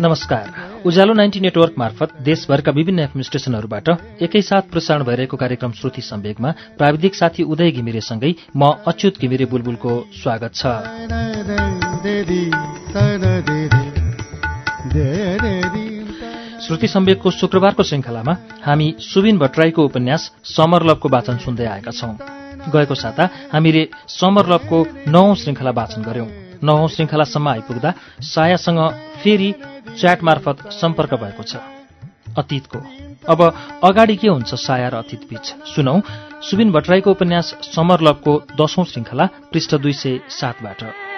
नमस्कार। उज्यालो ninety network मार्फत देशभरका विभिन्न एफएम स्टेशनहरूबाट एकैसाथ प्रसारण भइरहेको कार्यक्रम श्रुति सम्वेकमा प्राविधिक साथी उदय घिमिरेसँगै म अच्युत घिमिरे बुलबुलको स्वागत छ। श्रुति सम्वेकको शुक्रबारको श्रृङ्खलामा हामी सुबिन भट्टराईको उपन्यास समर लभको वाचन सुन्दै आएका छौं। गएको साता हामीले समर लभको नौ श्रृङ्खला वाचन गर्यौं। नौ श्रृङ्खलासम्म आइपुग्दा सायासँग फेरि च्याट मार्फत सम्पर्क भएको छ। अतीतको। अब अगाडि के हुन्छ साया र अतीत बीच? सुनौ सुबिन भट्टराईको उपन्यास समर लभको दशौं श्रृङ्खला पृष्ठ दुई सय सातबाट।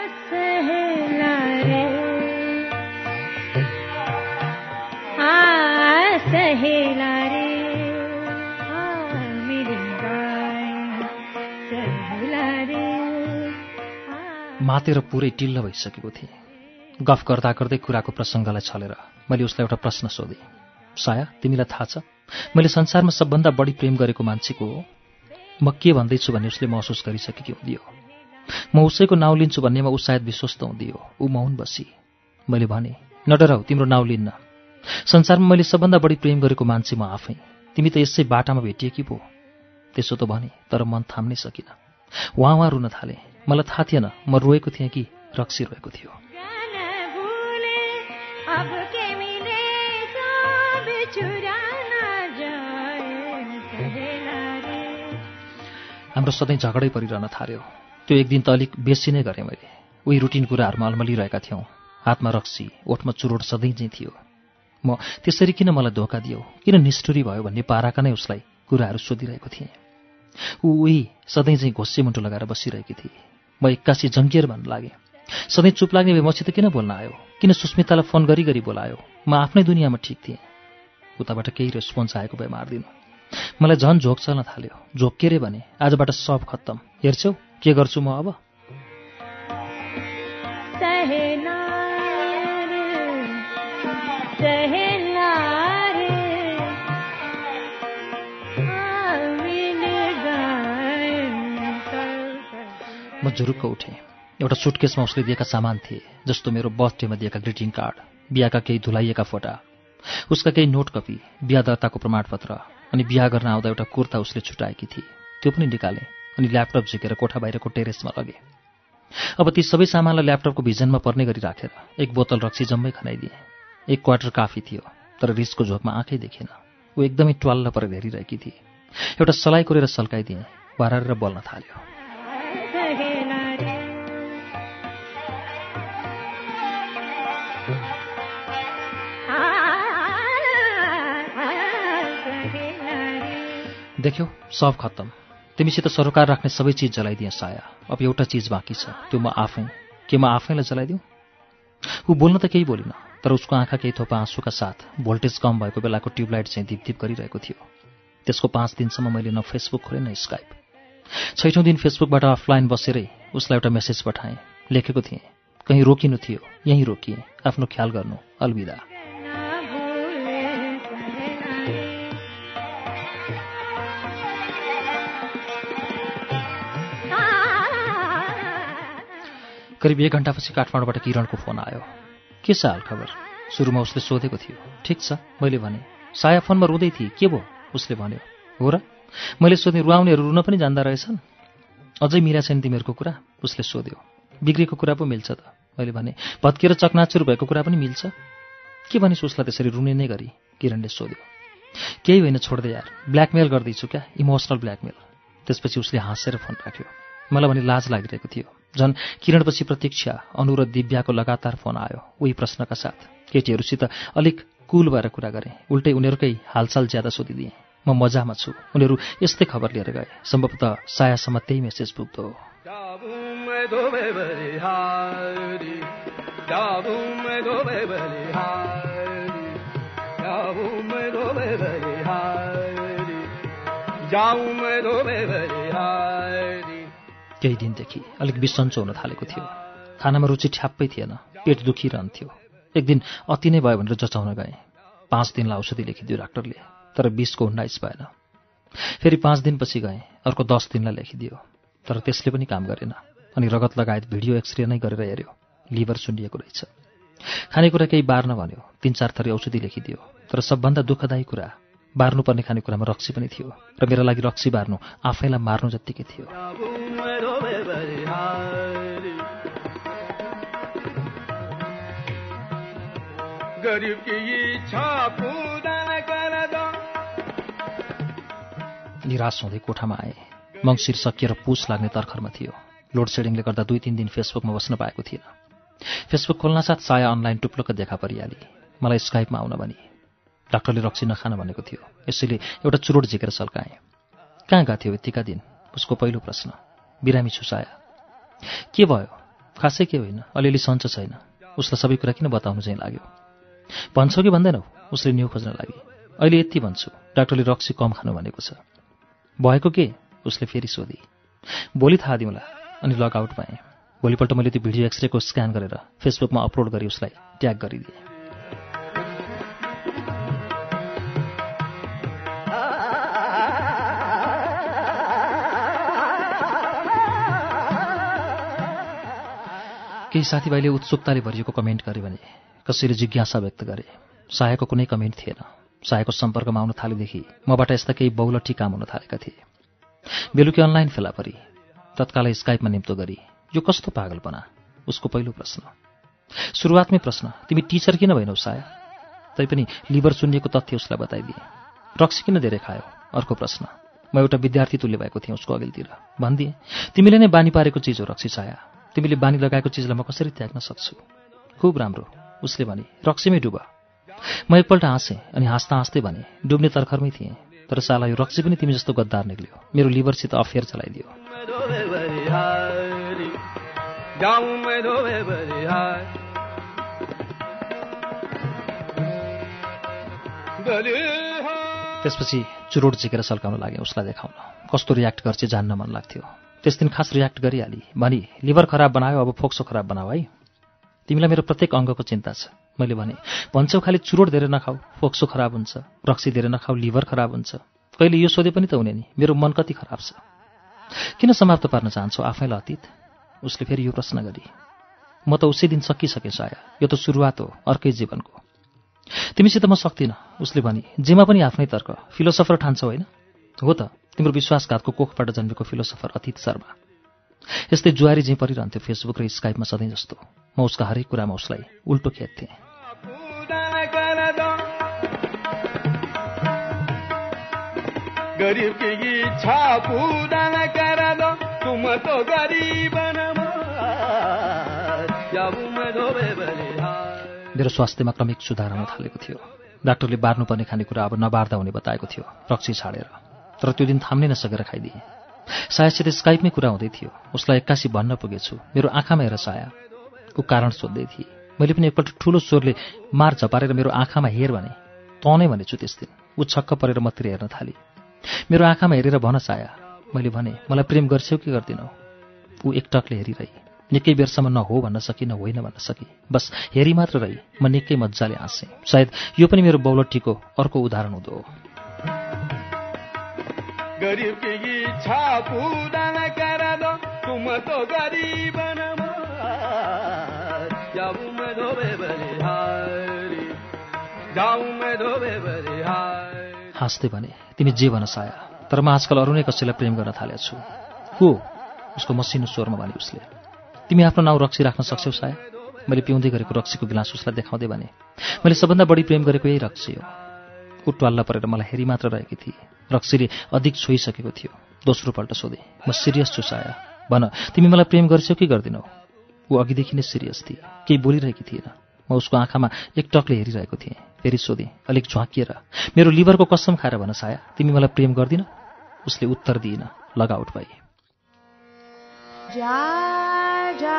मातेर पुरै टिल्ल भइसकेको थिएँ। गफ गर्दा गर्दै कुराको प्रसङ्गलाई छलेर मैले उसलाई एउटा प्रश्न सोधेँ। साया तिमीलाई थाहा छ मैले संसारमा सबभन्दा बढी प्रेम गरेको मान्छेको हो। म के भन्दैछु भन्ने उसले महसुस गरिसकेकी हुँदियो। म उसैको नाउँ लिन्छु भन्नेमा ऊ सायद विश्वस्त हुँदियो। ऊ मौन बसी। मैले भने नडराउ तिम्रो नाउँ लिन्न। संसारमा मैले सबभन्दा बढी प्रेम गरेको मान्छे म आफै। तिमी त यसै बाटामा भेटिएकी पो। त्यसो त भने तर मन थाम्नै सकिनँ। उहाँ उहाँ रुन थाले। मलाई थाहा थिएन म रोएको थिएँ कि रक्सी रोएको थियो। हाम्रो सधैँ झगडै परिरहन थाल्यो। त्यो एक दिन त अलिक बेसी नै गरेँ मैले। उही रुटिन कुराहरूमा अल्मलिरहेका थियौँ। हातमा रक्सी ओठमा चुरोट सधैँ चाहिँ थियो। म त्यसरी किन मलाई धोका दियो? किन निष्ठुरी भयो भन्ने पाराका नै उसलाई कुराहरू सोधिरहेको थिएँ। ऊ उही सधैँ चाहिँ घोस्से मुन्टो लगाएर बसिरहेकी थिए। म एक्कासी जङ्गिएर भन्न लागेँ। सधैँ चुप लाग्ने भए मसित किन बोल्न आयो? किन सुस्मितालाई फोन गरी गरी बोलायो? म आफ्नै दुनियाँमा ठिक थिएँ। उताबाट केही रेस्पोन्स आएको भए मारिदिनु। मलाई झन् झोक चल्न थाल्यो। झोक के रे भने आजबाट सब खत्तम। हेर्छौ के गर्छु म अब? झुरुक्क उठेँ। एउटा सुटकेसमा उसले दिएका सामान थिए जस्तो मेरो बर्थडेमा दिएका ग्रिटिङ कार्ड बिहाका केही धुलाइएका फोटा उसका केही नोट कपी बिहा दर्ताको प्रमाणपत्र अनि बिहा गर्न आउँदा एउटा कुर्ता उसले छुटाएकी थिए। त्यो पनि निकालेँ अनि ल्यापटप झिकेर कोठा बाहिरको टेरेसमा लगेँ। अब ती सबै सामानलाई ल्यापटपको भिजनमा पर्ने गरी राखेर एक बोतल रक्सी जम्मै खनाइदिएँ। एक क्वार्टर काफी थियो तर रिसको झोकमा आँखै देखेन ऊ एकदमै ट्वाल्ल परेर हेरिरहेकी थिए। एउटा सलाई कोरेर सल्काइदिएँ बारेर बोल्न थाल्यो। देख्यौ सब खत्तम। तिमीसित सरोकार राख्ने सबै चिज जलाइदिएँ साया। अब एउटा चिज बाँकी छ। त्यो म आफै। के म आफैलाई जलाइदिउँ ऊ बोल्न त केही बोलिन तर उसको आँखा केही थोपा आँसुका साथ भोल्टेज कम भएको बेलाको ट्युबलाइट चाहिँ धिपधिप गरिरहेको थियो। त्यसको पाँच दिनसम्म मैले न फेसबुक खोलेँ न स्काइप। छैठौँ दिन फेसबुकबाट अफलाइन बसेरै उसलाई एउटा मेसेज पठाएँ। लेखेको थिएँ कहीँ रोकिनु थियो यहीँ रोकिएँ। आफ्नो ख्याल गर्नु। अलविदा। करिब एक घन्टापछि काठमाडौँबाट किरणको फोन आयो। के छ हाल खबर? सुरुमा उसले सोधेको थियो। ठिक छ मैले भने। साया फोनमा रुँदै थिएँ के भयो? उसले भन्यो। हो र? मैले सोधेँ रुवाउनेहरू रुन पनि जान्दा रहेछन्? अझै मिरा छैन तिमीहरूको कुरा? उसले सोध्यो। बिग्रेको कुरा पो मिल्छ त। मैले भने भत्किएर चकनाचुर भएको कुरा पनि मिल्छ? के भनिस् उसलाई त्यसरी रुने नै गरी? किरणले सोध्यो। केही होइन छोड्दै यार। ब्ल्याकमेल गर्दैछु क्या? Emotional blackmail. त्यसपछि उसले हाँसेर फोन राख्यो। मलाई भने लाज लागिरहेको थियो। झन् किरणपछि प्रतीक्षा अनु र दिव्याको लगातार फोन आयो। उही प्रश्नका साथ केटीहरूसित अलिक कुल भएर कुरा गरेँ। उल्टै उनीहरूकै हालचाल ज्यादा सोधिदिएँ। म मजामा छु। उनीहरू यस्तै खबर लिएर गए। सम्भवतः सायासम्म त्यही मेसेज पुग्दो केही दिनदेखि अलिक बिसन्चो हुन थालेको थियो। खानामा रुचि ठ्याप्पै थिएन पेट दुखिरहन्थ्यो। एक दिन अति नै भयो भनेर जचाउन गएँ। पाँच दिनलाई औषधि लेखिदियो डाक्टरले तर बिसको उन्नाइस भएन। फेरि पाँच दिनपछि गएँ अर्को दस दिनलाई लेखिदियो तर त्यसले पनि काम गरेन अनि रगत लगायत भिडियो एक्सरे नै गरेर हेऱ्यो। लिभर सुन्निएको रहेछ। खानेकुरा केही बार्न भन्यो तिन चार थरी औषधि लेखिदियो तर सबभन्दा दुःखदायी कुरा बार्नुपर्ने खानेकुरामा रक्सी पनि थियो र मेरा लागि रक्सी बार्नु आफैलाई मार्नु जत्तिकै थियो। गरीब की इच्छा पूर्ण कर दो। निराश हुँदै कोठामा आएँ। मङ्सिर सकिएर पुस लाग्ने तर्खरमा थियो। लोड सेडिङले गर्दा दुई तिन दिन फेसबुकमा बस्न पाएको थिएन। फेसबुक खोल्नासाथ साया अनलाइन टुप्लोक देखा परिहाली। मलाई स्काइपमा आउन भनी। डाक्टरले रक्सी नखान भनेको थियो। यसैले एउटा चुरोट झिकेर सल्काएँ। कहाँ गएको थियो यतिका दिन? उसको पहिलो प्रश्न। बिरामी छु साया। के भयो? खासै के होइन? अलिअलि सन्चो छैन। उसलाई सबै कुरा किन बताउनु चाहिँ लाग्यो? भन्छौ कि भन्दैनौ? उसले न्यु खोज्न लागि। अहिले यति भन्छु। डाक्टरले रक्सी कम खानु भनेको छ। भएको के? उसले फेरि सोधी। भोलि थाहा दिउँला अनि लगआउट पाएँ भोलिपल्ट मैले त्यो भिडियो एक्सरेको स्क्यान गरेर फेसबुकमा अपलोड गरी उसलाई ट्याग गरिदिएँ। केही साथीभाइले उत्सुकताले भरिएको कमेन्ट गरे भने कसैले जिज्ञासा व्यक्त गरे सायाको कुनै कमेन्ट थिएन। सायाको सम्पर्कमा आउन थालेदेखि मबाट यस्ता केही बहुलठी काम हुन थालेका थिए। बेलुकी अनलाइन फेला परी तत्कालै स्काइपमा निम्तो गरी यो कस्तो पागलपना? उसको पहिलो प्रश्न। सुरुवातमै प्रश्न तिमी टिचर किन भएनौ साया? तैपनि लिभर सुन्निएको तथ्य उसलाई बताइदिए। रक्सी किन धेरै खायो? अर्को प्रश्न म एउटा विद्यार्थी तुल्य भएको थिएँ उसको अघिल्तिर। भनिदिएँ तिमीले नै बानी पारेको चिज हो रक्सी छाया तिमीले बानी लगाएको चिजलाई म कसरी त्याग्न सक्छु? खुब राम्रो उसले भने। रक्सीमै डुब। म एकपल्ट हाँसेँ अनि हाँस्दा हाँस्दै भने डुब्ने तर्खरमै थिएँ तर साला यो रक्सी पनि तिमी जस्तो गद्दार निक्ल्यो। मेरो लिभरसित अफेयर चलाइदियो। त्यसपछि चुरोट झिकेर सल्काउन लागेँ उसलाई देखाउन। कस्तो रियाक्ट गर्छ जान्न मन लाग्थ्यो। त्यस दिन खास रियाक्ट गरिहाली। भनी लिभर खराब बनायो अब फोक्सो खराब बनाऊ है। तिमीलाई मेरो प्रत्येक अङ्गको चिन्ता छ। मैले भने भन्छौ खालि चुरोट धेरै नखाऊ फोक्सो खराब हुन्छ। रक्सी धेरै नखाऊ लिभर खराब हुन्छ। कहिले यो सोधे पनि त हुने नि मेरो मन कति खराब छ। किन समाप्त पार्न चाहन्छौ आफैलाई अतीत? उसले फेरि यो प्रश्न गरी म त उसी दिन सकिसकेँ साया। यो त सुरुवात हो अर्कै जीवनको। तिमीसित म सक्दिनँ। उसले भनी जेमा पनि आफ्नै तर्क फिलोसफर ठान्छौ होइन? हो त। तिम्रो विश्वासघातको कोखबाट जन्मेको फिलोसफर अतीत शर्मा। यस्तै जुहारी झैँ परिरहन्थ्यो फेसबुक र स्काइपमा सधैँ जस्तो। म उसका हरेक कुरामा उसलाई उल्टो खेद्थेँ। मेरो स्वास्थ्यमा क्रमिक सुधार हुन थालेको थियो। डाक्टरले बार्नुपर्ने खानेकुरा अब नबार्दा हुने बताएको थियो। रक्सी छाडेर। तर त्यो दिन थाम्नै नसकेर खाइदिएँ। सायासित स्काइपमै कुरा हुँदै थियो। उसलाई एक्कासी भन्न पुगेछु। मेरो आँखामा हेर साया। ऊ कारण सोध्दै थिए। मैले पनि एकपल्ट ठुलो स्वरले मार झपारेर मेरो आँखामा हेर भने तँ नै भनेछु त्यस दिन। ऊ छक्क परेर मतिर हेर्न थाली। मेरो आँखामा हेरेर भन साया। मैले भने मलाई प्रेम गर्छौ कि गर्दिनौ? ऊ एकटकले हेरिरही। निकै बेरसम्म न हो भन्न सकि होइन भन्न सकि। बस हेरी मात्र रही। म निकै मजाले हाँसेँ। सायद यो पनि मेरो बौलटीको अर्को उदाहरण हुँदो हो। तुम गरीब हाँस्दै भने तिमी जे भन साया तर म आजकल अरू नै कसैलाई प्रेम गर्न थालेको छु को उसको मसिनो स्वरमा भने उसले तिमी आफ्नो नाउँ रक्सी राख्न सक्छौ साया मैले पिउँदै गरेको रक्सीको गिलास उसलाई देखाउँदै भने मैले सबभन्दा बढी प्रेम गरेको यही रक्सी हो ऊ ट्वाल्ला परेर मलाई हेरी मात्र रहेकी थिए रक्सीले अधिक छोइसकेको थियो। दोस्रो पल्ट सोधेँ म सिरियस छु साया। भन तिमी मलाई प्रेम गर्छौ कि गर्दिनौ? ऊ अघिदेखि नै सिरियस थिए। केही बोलिरहेकी थिएन। म उसको आँखामा एक टकले हेरिरहेको थिएँ। फेरि सोधेँ अलिक झ्वाकिएर मेरो लिभरको कसम खाएर भन साया तिमी मलाई प्रेम गर्दिन? उसले उत्तर दिइन लगाउट पाए जा जा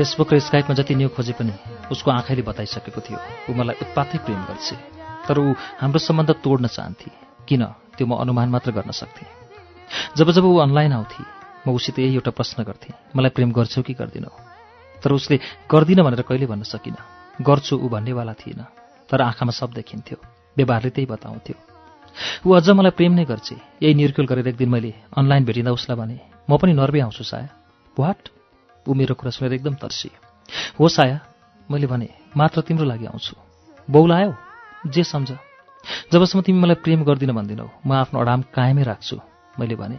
फेसबुक र स्काइपमा जति न्यू खोजे पनि उसको आँखाले बताइसकेको थियो ऊ मलाई उत्पातै प्रेम गर्छ। तर ऊ हाम्रो सम्बन्ध तोड्न चाहन्थे किन त्यो म अनुमान मात्र गर्न सक्थेँ। जब जब ऊ अनलाइन आउँथे म उसित यही एउटा प्रश्न गर्थेँ मलाई प्रेम गर्छौ कि गर्दिनौ? तर उसले गर्दिनँ भनेर कहिले भन्न सकिनँ। गर्छु ऊ भन्नेवाला थिएन तर आँखामा सब देखिन्थ्यो व्यवहारले त्यही बताउँथ्यो। ऊ अझ मलाई प्रेम नै गर्छ। यही निर्कुल गरेर एक दिन मैले अनलाइन भेटिँदा उसलाई भने म पनि नर्वे आउँछु साया वाट ऊ मेरो कुरा सुनेर एकदम तर्सी। हो साया मैले भने मात्र तिम्रो लागि आउँछु। बौलायो जे सम्झ। जबसम्म तिमी मलाई प्रेम गर्दिन भन्दिनौ म आफ्नो अडाम कायमै राख्छु मैले भने।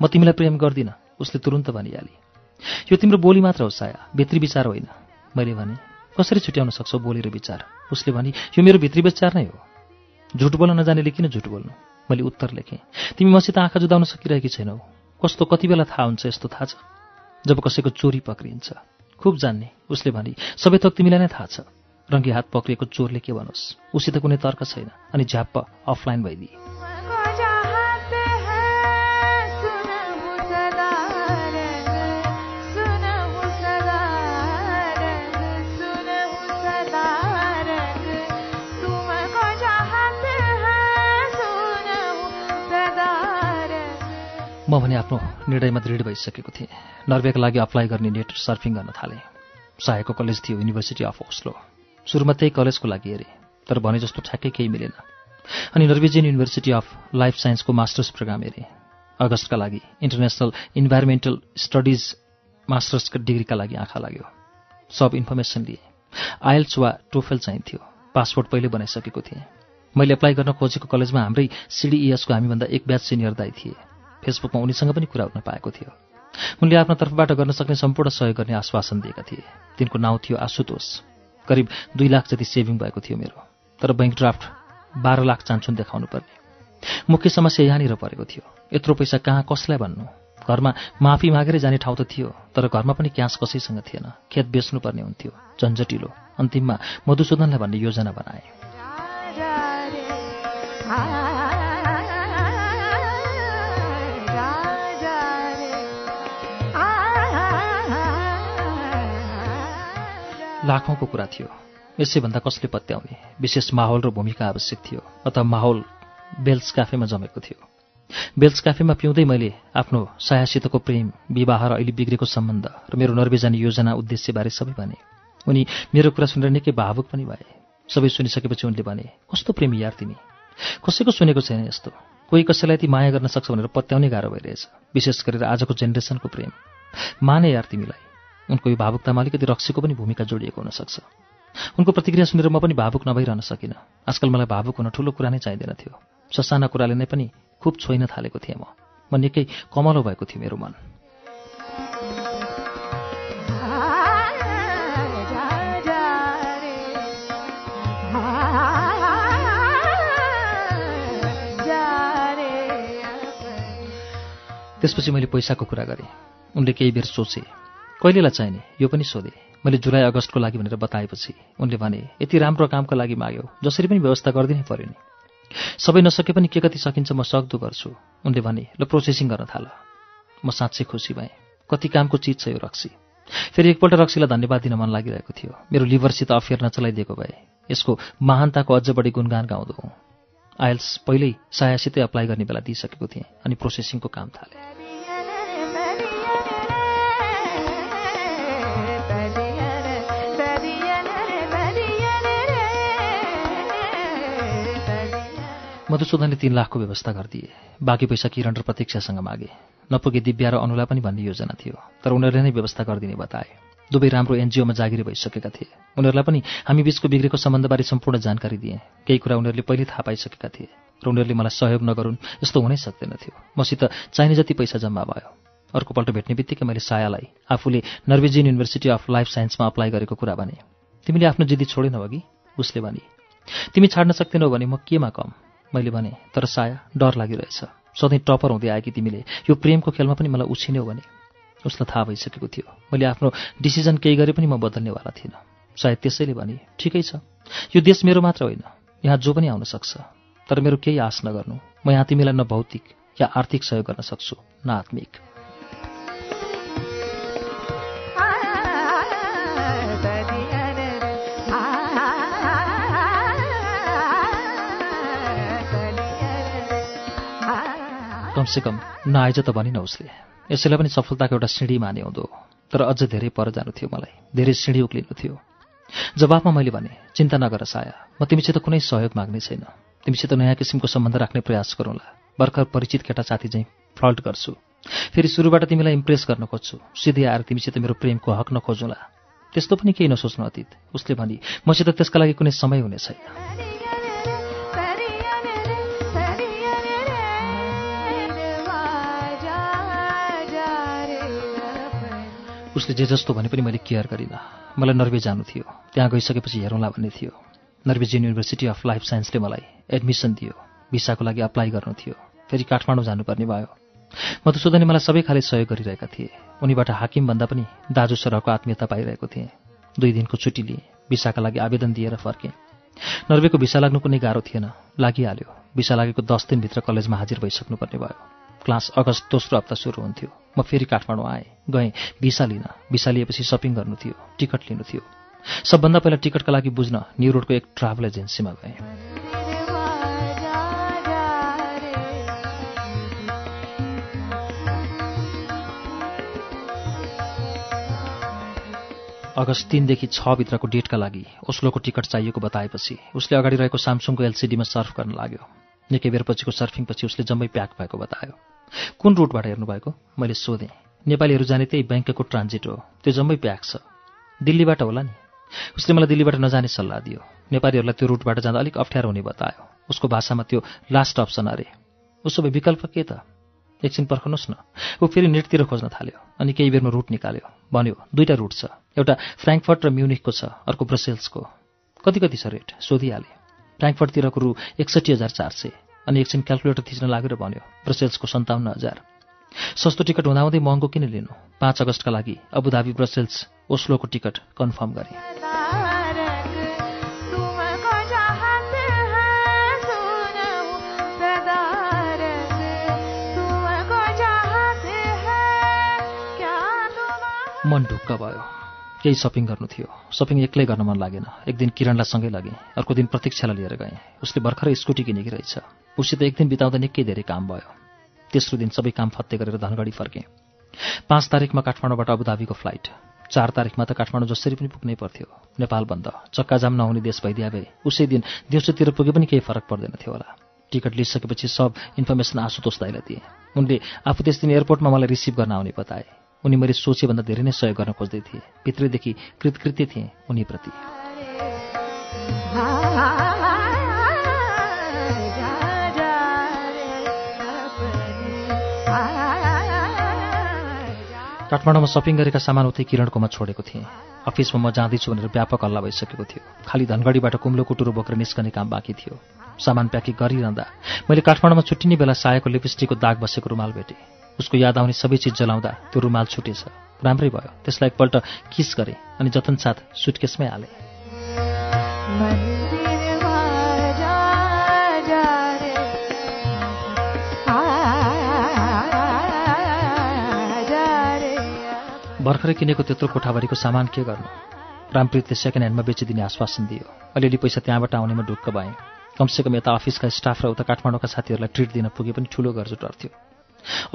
म तिमीलाई प्रेम गर्दिनँ उसले तुरुन्त भनिहाली। यो तिम्रो बोली मात्र हो साया भित्री विचार होइन मैले भने। कसरी छुट्याउन सक्छौ बोली र विचार? उसले भने यो मेरो भित्री विचार नै हो। झुट बोल्न नजानेले किन झुट बोल्नु? मैले उत्तर लेखेँ। तिमी मसित आँखा जुदाउन सकिरहेकी छैनौ। कस्तो कति बेला थाहा हुन्छ यस्तो थाहा छ? जब कसैको चोरी पक्रिन्छ। खुब जान्ने उसले भने सबै थोक तिमीलाई नै थाहा छ। रङ्गी हात पक्रिएको चोरले के भनोस् उसित कुनै तर्क छैन। अनि झ्याप्प अफलाइन भइदिए। म भने आफ्नो निर्णयमा दृढ भइसकेको थिएँ। नर्वेका लागि अप्लाई गर्ने नेट सर्फिङ गर्न थालेँ। सहायको कलेज थियो युनिभर्सिटी अफ ओस्लो। सुरुमा त्यही कलेजको लागि हेरेँ तर भने जस्तो ठ्याक्कै केही मिलेन। अनि नर्वेजियन युनिभर्सिटी अफ लाइफ साइन्सको मास्टर्स प्रोग्राम हेरेँ। अगस्तका लागि इन्टरनेसनल इन्भाइरोमेन्टल स्टडिज मास्टर्सका डिग्रीका लागि आँखा लाग्यो। सब इन्फर्मेसन लिए। आइएल्स वा टोफेल चाहिन्थ्यो पासपोर्ट पहिले बनाइसकेको थिएँ। मैले एप्लाई गर्न खोजेको कलेजमा हाम्रै सिडिइएसको हामीभन्दा एक ब्याच सिनियर दाई थिए। फेसबुकमा उनीसँग पनि कुरा हुन पाएको थियो। उनले आफ्नो तर्फबाट गर्न सक्ने सम्पूर्ण सहयोग गर्ने आश्वासन दिएका थिए। तिनको नाउँ थियो आशुतोष। करिब दुई लाख जति सेभिङ भएको थियो मेरो। तर बैङ्क ड्राफ्ट बाह्र लाख चान्सुन देखाउनु पर्ने। मुख्य समस्या यहाँनिर परेको थियो। यत्रो पैसा कहाँ कसलाई भन्नु? घरमा माफी मागेरै जाने ठाउँ त थियो तर घरमा पनि क्यास कसैसँग थिएन। खेत बेच्नुपर्ने हुन्थ्यो झन्झटिलो। अन्तिममा मधुसूदनलाई भन्ने योजना बनाए। लाखौँको कुरा थियो। यसैभन्दा कसले पत्याउने? विशेष माहौल र भूमिका आवश्यक थियो अथवा माहौल बेल्स क्याफेमा जमेको थियो। बेल्स क्याफेमा पिउँदै मैले आफ्नो सायासितको प्रेम विवाह र अहिले बिग्रेको सम्बन्ध र मेरो नर्वे जाने योजना उद्देश्यबारे सबै भने। उनी मेरो कुरा सुनेर निकै भावुक पनि भए। सबै सुनिसकेपछि उनले भने कस्तो प्रेमी यार तिमी? कसैको सुनेको छैन यस्तो? कोही कसैलाई ती माया गर्न सक्छ भनेर पत्याउनै गाह्रो भइरहेछ विशेष गरेर आजको जेनेरेसनको प्रेम। माने यार तिमीलाई। उनको यो भावुकतामा अलिकति रक्सीको पनि भूमिका जोडिएको हुनसक्छ। उनको प्रतिक्रिया सुनेर म पनि भावुक नभइरहन सकिनँ। आजकल मलाई भावुक हुन ठुलो कुरा नै चाहिँदैन थियो। ससाना कुराले नै पनि खुब छोइन थालेको थिएँ म। म निकै कमलो भएको थियो मेरो मन। त्यसपछि मैले पैसाको कुरा गरेँ। उनले केही बेर सोचे। कहिलेलाई चाहिने? यो पनि सोधे। मैले जुलाई अगस्तको लागि भनेर बताएपछि उनले भने यति राम्रो कामको लागि माग्यो। जसरी पनि व्यवस्था गरिदिनै पर्यो नि। सबै नसके पनि के कति सकिन्छ म सक्दो गर्छु। उनले भने ल प्रोसेसिङ गर्न थाल। म साँच्चै खुसी भएँ। कति कामको चिज छ यो रक्सी? फेरि एकपल्ट रक्सीलाई धन्यवाद दिन मन लागिरहेको थियो। मेरो लिभरसित अफेयर नचलाइदिएको भए यसको महानताको अझ बढी गुणगान गाउँदो हुँ। आइल्स पहिल्यै सायासितै अप्लाई गर्ने बेला दिइसकेको थिएँ अनि प्रोसेसिङको काम थालेँ। मधुसूदनले तीन लाखको व्यवस्था गरिदिए। बाँकी पैसा किरण र प्रतीक्षासँग मागे। नपुगे दिव्या र अनुलाई पनि भन्ने योजना थियो तर उनीहरूले नै व्यवस्था गरिदिने बताए। दुवै राम्रो एनजिओमा जागिरी भइसकेका थिए। उनीहरूलाई पनि हामी बीचको बिग्रेको सम्बन्धबारे सम्पूर्ण जानकारी दिए। केही कुरा उनीहरूले पहिले थाहा पाइसकेका थिए र उनीहरूले मलाई सहयोग नगरून् यस्तो हुनै सक्दैन थियो। मसित चाहिने जति पैसा जम्मा भयो। अर्कोपल्ट भेट्ने बित्तिकै मैले सायालाई आफूले नर्वेजियन युनिभर्सिटी अफ लाइफ साइन्समा अप्लाई गरेको कुरा भने तिमीले आफ्नो जिद्दी छोडेनौ अघि? उसले भने तिमी छाड्न सक्दैनौ भने म केमा कम? मैले भने तर साया डर लागिरहेछ। सधैँ टपर हुँदै आएकी तिमीले। यो प्रेमको खेलमा पनि मलाई उछिन्यौ भने। उसलाई थाहा भइसकेको थियो। मैले आफ्नो डिसिजन केही गरे पनि म बदल्नेवाला थिइनँ। सायद त्यसैले भने ठिकै छ। यो देश मेरो मात्र होइन। यहाँ जो पनि आउन सक्छ। तर मेरो केही आश नगर्नु। म यहाँ तिमीलाई न भौतिक या आर्थिक सहयोग गर्न सक्छु न आत्मिक। कमसेकम नआइज त भनिन उसले। यसैलाई पनि सफलताको एउटा सिँढी माने हुँदो। तर अझ धेरै पर जानु थियो मलाई। धेरै सिँढी उक्लिनु थियो। जवाफमा मैले भने चिन्ता नगर साया। म तिमीसित कुनै सहयोग माग्ने छैन। तिमीसित नयाँ किसिमको सम्बन्ध राख्ने प्रयास गरौँला। भर्खर परिचित केटा साथी चाहिँ फ्लल्ट गर्छु। फेरि सुरुबाट तिमीलाई इम्प्रेस गर्न खोज्छु। सिधै आएर तिमीसित मेरो प्रेमको हक नखोजौँला। त्यस्तो पनि केही नसोच्नु अतीत। उसले भनी मसित त्यसका लागि कुनै समय हुने छैन। उसले जे जस्तो भने पनि मैले केयर गरिनँ। मलाई नर्वे जानु थियो। त्यहाँ गइसकेपछि हेरौँला भन्ने थियो। नर्वेजियन युनिभर्सिटी अफ लाइफ साइन्सले मलाई एडमिसन दियो। भिसाको लागि अप्लाई गर्नु थियो। फेरि काठमाडौँ जानुपर्ने भयो। मधुसूदनले मलाई सबै खाले सहयोग गरिरहेका थिए। उनीबाट हाकिमभन्दा पनि दाजु सरहको आत्मीयता पाइरहेको थिएँ। दुई दिनको छुट्टी लिएँ। भिसाका लागि आवेदन दिएर फर्केँ। नर्वेको भिसा लाग्नु कुनै गाह्रो थिएन। लागिहाल्यो। भिसा लागेको दस दिनभित्र कलेजमा हाजिर भइसक्नुपर्ने भयो। क्लास अगस्त दोस्रो हप्ता सुरु हुन्थ्यो। म फेरि काठमाडौँ आएँ गएँ भिसा लिन। भिसा लिएपछि सपिङ गर्नु थियो टिकट लिनु थियो। सबभन्दा पहिला टिकटका लागि बुझ्न न्यु रोडको एक ट्राभल एजेन्सीमा गएँ। अगस्त तिनदेखि छभित्रको डेटका लागि ओस्लोको टिकट चाहिएको बताएपछि उसले अगाडि रहेको सामसुङको एलसिडीमा सर्फ गर्न लाग्यो। निकै बेरपछिको सर्फिङपछि उसले जम्मै प्याक भएको बतायो। कुन रुटबाट हेर्नुभएको? मैले सोधेँ। नेपालीहरू जाने त्यही ब्याङ्कको ट्रान्जिट हो। त्यो जम्मै प्याक छ। दिल्लीबाट होला नि। उसले मलाई दिल्लीबाट नजाने सल्लाह दियो। नेपालीहरूलाई त्यो रुटबाट जाँदा अलिक अप्ठ्यारो हुने बतायो। उसको भाषामा त्यो लास्ट अप्सन अरे। उसो भए विकल्प के त? एकछिन पर्खनुहोस् न। ऊ फेरि नेटतिर खोज्न थाल्यो अनि केही बेरमा रुट निकाल्यो। भन्यो दुईवटा रुट छ। एउटा फ्रेङ्कफर्ट र म्युनिकको छ अर्को ब्रसेल्सको। कति कति छ रेट सोधिहालेँ। फ्रेङ्कफर्टतिरको रु एकसट्ठी हजार चार सय। अनि एकछिन क्यालकुलेटर थिच्न लाग्यो र भन्यो ब्रसेल्सको सन्ताउन्न हजार। सस्तो टिकट हुँदाहुँदै महँगो किन लिनु? पाँच अगस्तका लागि अबुधाबी ब्रसेल्स ओस्लोको टिकट कन्फर्म गरेँ। मन ढुक्क भयो। केही सपिङ गर्नु थियो। सपिङ एक्लै गर्न मन लागेन। एक दिन किरणलाई सँगै लगेँ। अर्को दिन प्रतीक्षालाई लिएर गएँ। उसले भर्खरै स्कुटी किनेकी रहेछ। उसित एक दिन बिताउँदा निकै धेरै काम भयो। तेस्रो दिन सबै काम फत्ते गरेर धनगढी फर्केँ। पाँच तारिकमा काठमाडौँबाट अबुधाबीको फ्लाइट। चार तारिकमा त काठमाडौँ जसरी पनि पुग्नै पर्थ्यो। नेपाल बन्द। चक्काजाम नहुने देश भइदिया भए उसै दिन दिउँसोतिर पुगे पनि केही फरक पर्दैन थियो होला। टिकट लिइसकेपछि सब इन्फर्मेसन आशुतोष दाइलाई दिए। उनले आफू त्यस दिन एयरपोर्टमा मलाई रिसिभ गर्न आउने बताए। उनी मैले सोचेभन्दा धेरै नै सहयोग गर्न खोज्दै थिए। भित्रैदेखि कृतकृत्य थिएँ उनीप्रति। काठमाडौँमा सपिङ गरेका सामान उतै किरणकोमा छोडेको थिएँ। अफिसमा म जाँदैछु भनेर व्यापक हल्ला भइसकेको थियो। खालि धनगढीबाट कुम्लो कुटुरो बोकेर निस्कने काम बाँकी थियो। सामान प्याकिङ गरिरहँदा मैले काठमाडौँमा छुट्टिने बेला सायाको लिपस्टिकको दाग बसेको रुमाल भेटेँ। उसको याद आउने सबै चिज जलाउँदा त्यो रुमाल छुटेछ। राम्रै भयो। त्यसलाई एकपल्ट किस गरेँ अनि जतनसाथ सुटकेसमै हालेँ। भर्खरै किनेको त्यत्रो कोठाभरिको सामान के गर्नु? रामप्रीतले सेकेन्ड ह्यान्डमा बेचिदिने आश्वासन दियो। अलिअलि पैसा त्यहाँबाट आउनेमा ढुक्क भएँ। कमसेकम यता अफिसका स्टाफ र उता काठमाडौँका साथीहरूलाई ट्रिट दिन पुगे पनि ठुलो गर्जु डर्थ्यो।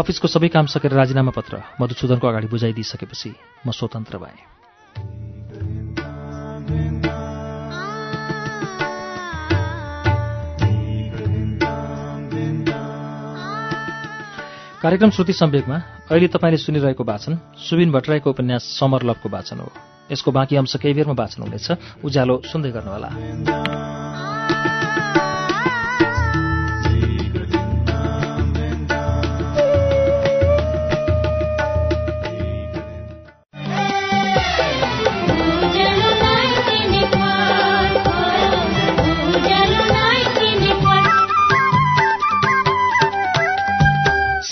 अफिसको सबै काम सकेर राजीनामा पत्र मधुसूदनको अगाडि बुझाइदिइसकेपछि म स्वतन्त्र भएँ। कार्यक्रम श्रुति सम्वेकमा अहिले तपाईँले सुनिरहेको वाचन सुबिन भट्टराईको उपन्यास समर लभको वाचन हो। यसको बाँकी अंश केही बेरमा वाचन हुनेछ। उज्यालो सुन्दै गर्नुहोला।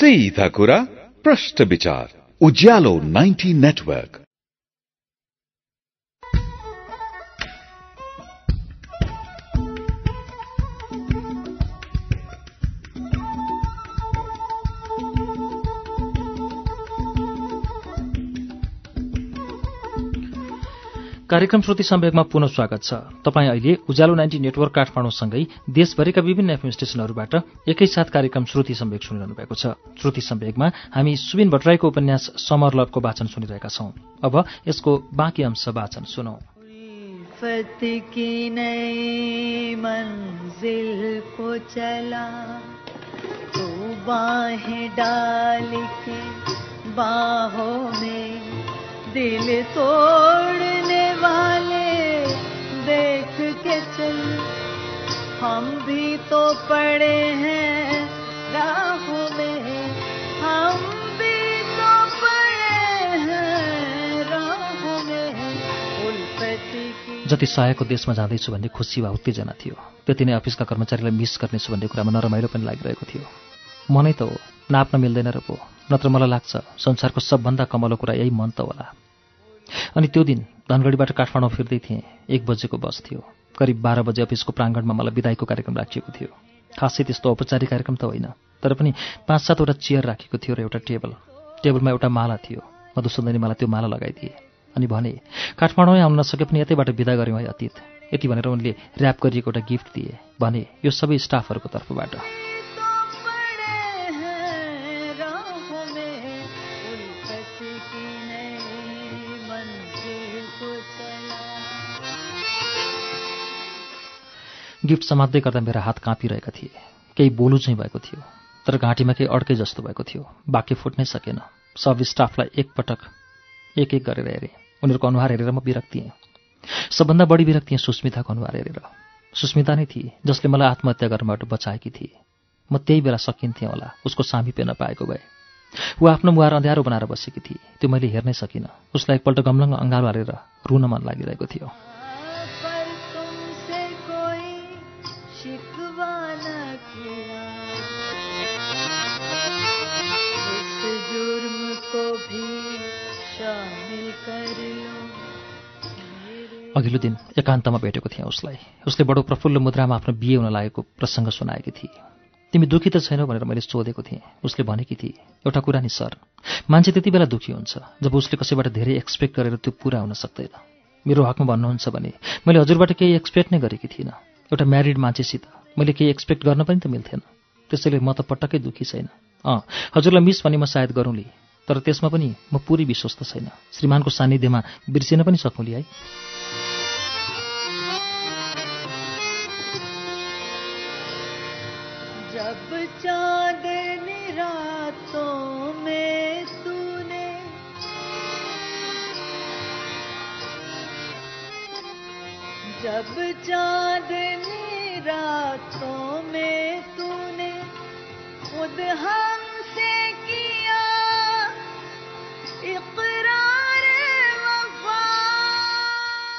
सीधा कुरा प्रश्न विचार उज्यालो 90 नेटवर्क कार्यक्रम श्रुति सम्वेकमा पुनः स्वागत छ। तपाईँ अहिले उज्यालो नाइन्टी नेटवर्क काठमाडौँसँगै देशभरिका विभिन्न एफएम स्टेशनहरूबाट एकैसाथ कार्यक्रम श्रुति सम्वेक सुनिरहनु भएको छ। श्रुति सम्वेकमा हामी सुबिन भट्टराईको उपन्यास समर लभको वाचन सुनिरहेका छौं। अब यसको बाँकी अंश वाचन सुनौ। डाल के बाहों में दिल तोड़ने वाले देख के चल। हम भी तो पड़े हैं राहों में। हम भी तो पड़े हैं राहों में। जति सहायको देशमा जाँदैछु भन्ने खुसी वा उत्तेजना थियो त्यति नै अफिसका कर्मचारीलाई मिस गर्नेछु भन्ने कुरामा नरमाइलो पनि लागिरहेको थियो। मनै त हो नाप्न मिल्दैन र पो नत्र मलाई लाग्छ संसारको सबभन्दा कमलो कुरा यही मन त होला। अनि त्यो दिन धनगढीबाट काठमाडौँ फिर्दै थिएँ। एक बजेको बस थियो। करिब बाह्र बजे अफिसको प्राङ्गणमा मलाई विदाईको कार्यक्रम राखिएको थियो। खासै त्यस्तो औपचारिक कार्यक्रम त होइन तर पनि पाँच सातवटा चेयर राखेको थियो र एउटा टेबल। टेबलमा एउटा माला थियो। मधुसूदनले मलाई त्यो माला लगाइदिए अनि भने काठमाडौँ आउन नसके पनि यतैबाट विदा गऱ्यौँ है अतीत। यति भनेर उनले ऱ्याप गरिएको एउटा गिफ्ट दिए। भने यो सबै स्टाफहरूको तर्फबाट। गिफ्ट समात्दै गर्दा मेरा हात काँपिरहेका थिए। केही बोलु चाहिँ भएको थियो। तर घाँटीमा केही अड्कै जस्तो भएको थियो। बाँकी फुट्नै सकेन। सब स्टाफलाई एकपटक एक एक गरेर हेरेँ। उनीहरूको अनुहार हेरेर म विरक्त थिएँ। सबभन्दा बढी विरक्त थिएँ सुस्मिताको अनुहार हेरेर। सुस्मिता नै थिए जसले मलाई आत्महत्या गर्नबाट बचाएकी थिए। म त्यही बेला सकिन्थेँ होला उसको सामिप्य नपाएको भए। ऊ आफ्नो मुहार अँध्यारो बनाएर बसेकी थिए। त्यो मैले हेर्नै सकिनँ। उसलाई एकपल्ट गमलङ्ग अँगालो हालेर रुन मन लागिरहेको थियो। अघिल्लो दिन एकान्तमा भेटेको थिएँ उसलाई। उसले बडो प्रफुल्ल मुद्रामा आफ्नो बिहे हुन लागेको प्रसङ्ग सुनाएकी थिए। तिमी दुखी त छैनौ भनेर मैले सोधेको थिएँ। उसले भनेकी थिए एउटा कुरा नि सर मान्छे त्यति बेला दुखी हुन्छ। जब उसले कसैबाट धेरै एक्सपेक्ट गरेर त्यो पुरा हुन सक्दैन। मेरो हकमा भन्नुहुन्छ भने मैले हजुरबाट केही एक्सपेक्ट नै गरेकी थिइनँ। एउटा म्यारिड मान्छेसित। मैले केही एक्सपेक्ट गर्न पनि त मिल्थेन। त्यसैले म त पटक्कै दुखी छैन। अँ हजुरलाई मिस भने म सायद गरौँली तर त्यसमा पनि म पुरै विश्वस्त छैन। श्रीमानको सान्निध्यमा बिर्सिन पनि सकौँली है। जब चांदनी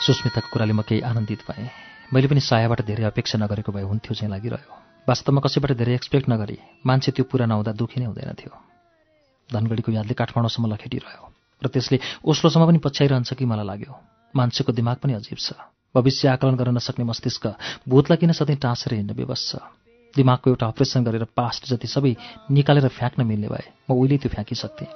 सुस्मिताको कुराले म केही आनन्दित भएँ। मैले पनि सायाबाट धेरै अपेक्षा नगरेको भए हुन्थ्यो चाहिँ लागिरह्यो। वास्तवमा कसैबाट धेरै एक्सपेक्ट नगरी मान्छे त्यो पुरा नहुँदा दुःखी नै हुँदैन थियो। धनगढीको यादले काठमाडौँसम्म लखेटिरह्यो। र त्यसले ओस्लोसम्म पनि पछ्याइरहन्छ कि मलाई लाग्यो। मान्छेको दिमाग पनि अजीब छ। भविष्य आकलन गर्न नसक्ने मस्तिष्क भूतलाई किन सधैँ टाँसेर हिँड्न विवश छ दिमागको एउटा अपरेसन गरेर पास्ट जति सबै निकालेर फ्याँक्न मिल्ने भए म उहिले त्यो फ्याँकिसक्थेँ।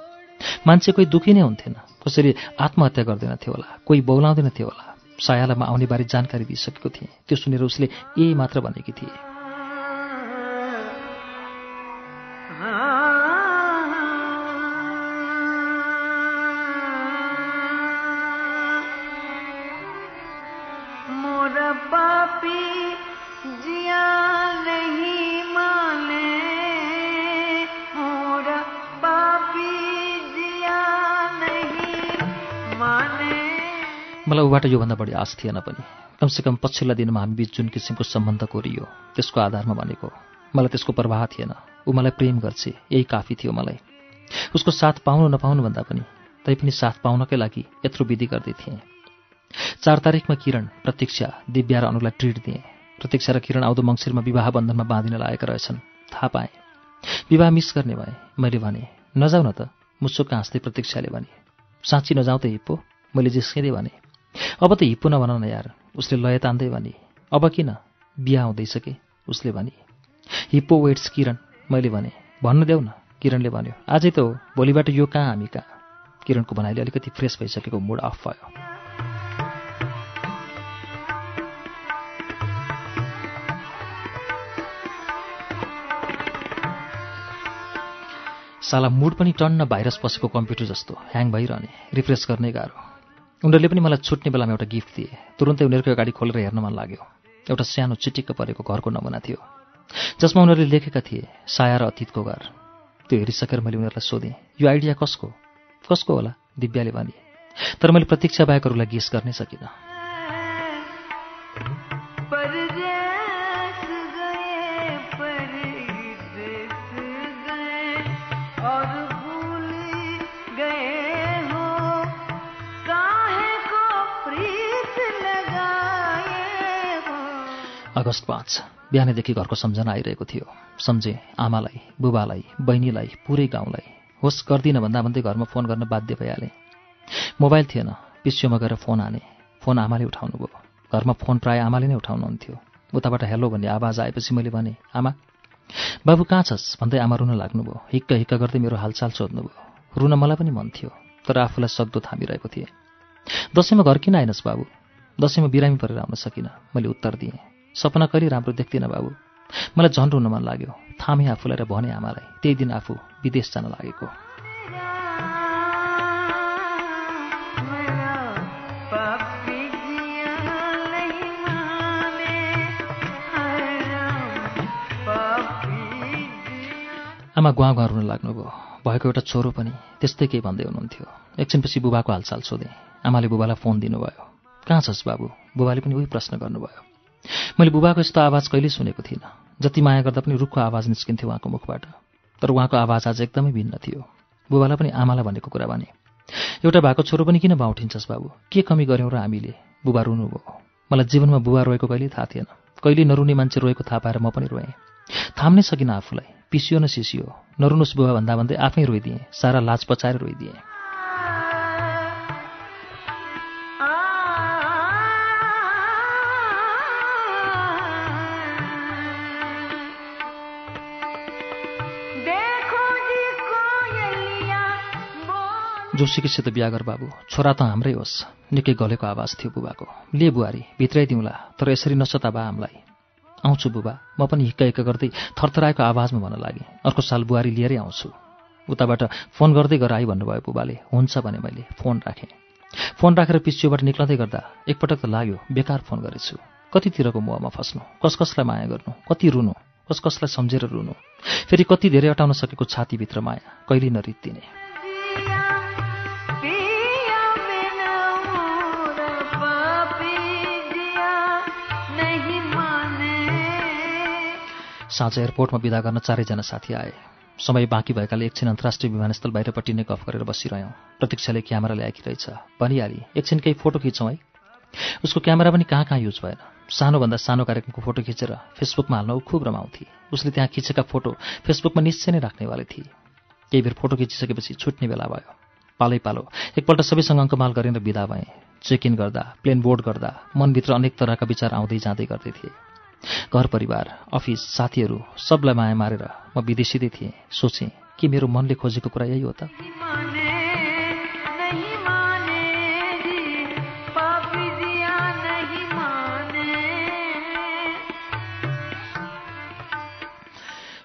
मान्छे कोही दुःखी नै हुन्थेन। कसैले आत्महत्या गर्दैन थियो होला कोही बौलाउँदैन थियो होला। सायालाई म आउने बारे जानकारी दिइसकेको थिएँ। त्यो सुनेर उसले ए मात्र भनेकी थिए। मलाई ऊबाट योभन्दा बढी आश थिएन पनि। कमसेकम पछिल्ला दिनमा हामी बिच जुन किसिमको सम्बन्ध कोरियो त्यसको आधारमा भनेको मलाई त्यसको प्रवाह थिएन। ऊ मलाई प्रेम गर्छे। यही काफी थियो मलाई। उसको साथ पाउनु नपाउनु भन्दा पनि तैपनि साथ पाउनकै लागि यत्रो विधि गर्दै थिएँ। चार तारिकमा किरण प्रतीक्षा दिव्या र अनुलाई ट्रिट दिएँ। प्रतीक्षा र किरण आउँदो मङ्सिरमा विवाह बन्धनमा बाँधिन लागेका रहेछन्। थाहा पाएँ। विवाह मिस गर्ने भए मैले भने नजाऊ न त। मुसुक्क हाँस्दै प्रतीक्षाले भने साँच्ची नजाऊ त हिप्पो। मैले जिस्किँदै भने अब त हिप्पो नभन न यार उसले लय तान्दै भने अब किन? बिहा हुँदैछ कि उसले भने। हिप्पो वेट्स किरण मैले भने भन्नु देऊ न किरणले भन्यो। आजै त हो भोलिबाट यो कहाँ हामी कहाँ? किरणको भनाइले अलिकति फ्रेस भइसकेको मुड अफ भयो। साला मुड पनि टन्न भाइरस पसेको कम्प्युटर जस्तो ह्याङ भइरहने रिफ्रेस गर्नै गाह्रो। उनीहरूले पनि मलाई छुट्ने बेलामा एउटा गिफ्ट दिए। तुरुन्तै उनीहरूको अगाडि खोलेर हेर्न मन लाग्यो। एउटा सानो चिटिक्क परेको घरको नमुना थियो। जसमा उनीहरूले लेखेका थिए साया र अतीतको घर। त्यो हेरिसकेर मैले उनीहरूलाई सोधेँ यो आइडिया कसको? कसको होला? दिव्याले भने तर मैले प्रतीक्षा बाहेकहरूलाई गेस गर्नै सकिनँ। अगस्त पाँच। बिहानैदेखि घरको सम्झना आइरहेको थियो। सम्झे आमालाई बुबालाई बहिनीलाई पुरै गाउँलाई। होस् गर्दिनँ भन्दा भन्दै घरमा फोन गर्न बाध्य भइहालेँ। मोबाइल थिएन। पिसियोमा गएर फोन हाने। फोन आमाले उठाउनु भयो घरमा फोन प्रायः आमाले नै उठाउनुहुन्थ्यो। उताबाट हेलो भन्ने आवाज आएपछि मैले भने आमा बाबु कहाँ छस्? भन्दै आमा रुन लाग्नुभयो। हिक्क हिक्क गर्दै मेरो हालचाल सोध्नुभयो। रुन मलाई पनि मन थियो तर आफूलाई सक्दो थामिरहेको थिएँ। दसैँमा घर किन आएनस् बाबु? दसैँमा बिरामी परेर आउन सकिनँ। मैले उत्तर दिएँ। सपना कहिले राम्रो देख्दिनँ बाबु। मलाई झन् रुन मन लाग्यो। थामे आफूलाई र भने आमालाई। त्यही दिन आफू विदेश जान लागेको। आमा गुवा गुवा रुन लाग्नुभयो। भएको एउटा छोरो पनि त्यस्तै केही भन्दै हुनुहुन्थ्यो। एकछिनपछि बुबाको हालचाल सोधेँ। आमाले बुबालाई फोन दिनुभयो। कहाँ छस् बाबु? बुबाले पनि उही प्रश्न गर्नुभयो। मैले बुबाको यस्तो आवाज कहिल्यै सुनेको थिइनँ। जति माया गर्दा पनि रुखको आवाज निस्किन्थ्यो उहाँको मुखबाट। तर उहाँको आवाज आज एकदमै भिन्न थियो। बुबालाई पनि आमालाई भनेको कुरा भने एउटा भएको छोरो पनि किन बाउठिन्छस् बाबु? के कमी गऱ्यौँ र हामीले? बुबा रुनुभयो। मलाई जीवनमा बुबा रोएको कहिल्यै थाहा थिएन। कहिले नरुने मान्छे रोएको थाहा पाएर म पनि रोएँ। थाम्नै सकिनँ आफूलाई। पिसियो न सिसियो। नरुनुहोस् बुबा भन्दा भन्दै आफै रोइदिएँ। सारा लाज पचाएर रोइदिएँ। बोल जोसीकीसित बिहा गर बाबु छोरा त हाम्रै होस्। निकै गलेको आवाज थियो बुबाको। ले बुहारी भित्रै दिउँला तर यसरी नसता बा हामीलाई। आउँछु बुबा म पनि हिक्क हिक्क गर्दै थरथराएको आवाजमा भन्न लागेँ। अर्को साल बुहारी लिएरै आउँछु। उताबाट फोन गर्दै गर आई भन्नुभयो बुबाले। हुन्छ भने मैले फोन राखेँ। फोन राखेर पिसियोबाट निक्लँदै गर्दा एकपटक त लाग्यो बेकार फोन गरेछु। कतितिरको मोहमा फस्नु? कस कसलाई माया गर्नु? कति रुनु? कस कसलाई सम्झेर रुनु? फेरि कति धेरै अटाउन सकेको छातीभित्र माया? कहिले नरित्तिने। साँझ एयरपोर्टमा विदा गर्न चारैजना साथी आए। समय बाँकी भएकाले एकछिन अन्तर्राष्ट्रिय विमानस्थल बाहिरपट्टि नै गफ गरेर बसिरह्यौँ। प्रतीक्षाले क्यामेरा ल्याएकी रहेछ। भनिहाली एकछिन केही फोटो खिचौँ है। उसको क्यामेरा पनि कहाँ कहाँ युज भएन। सानोभन्दा सानो कार्यक्रमको फोटो खिचेर फेसबुकमा हाल्न ऊ खुब रमाउँथे। उसले त्यहाँ खिचेका फोटो फेसबुकमा निश्चय नै राख्नेवाले थिए। केही बेर फोटो खिचिसकेपछि छुट्ने बेला भयो। पालै पालो एकपल्ट सबैसँग अङ्कमाल गरेर विदा भएँ। चेक इन गर्दा प्लेन बोर्ड गर्दा मनभित्र अनेक तरहका विचार आउँदै जाँदै गर्दै थिए। घर परिवार अफिस साथीहरू सबलाई माया मारेर म विदेशिँदै थिएँ। सोचेँ कि मेरो मनले खोजेको कुरा यही हो त?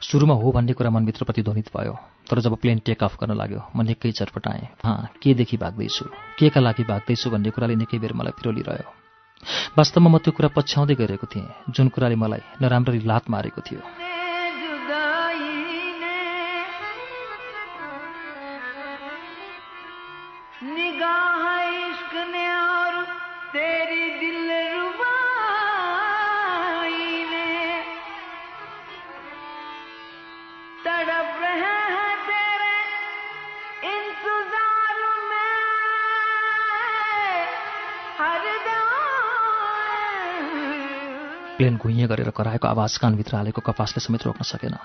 सुरुमा हो भन्ने कुरा मनभित्र प्रतिध्वनित भयो तर जब प्लेन टेक अफ गर्न लाग्यो म निकै चटपटाएँ। हाँ केदेखि भाग्दैछु? के का लागि भाग्दैछु? भन्ने कुराले निकै बेर मलाई फिरोलिरह्यो। वास्तवमा म त्यो कुरा पछ्याउँदै गइरहेको थिएँ। जुन कुराले मलाई नराम्ररी लात मारेको थियो। प्लेन घुइँ गरेर कराएको आवाज कानभित्र हालेको कपासले समेत रोक्न सकेन।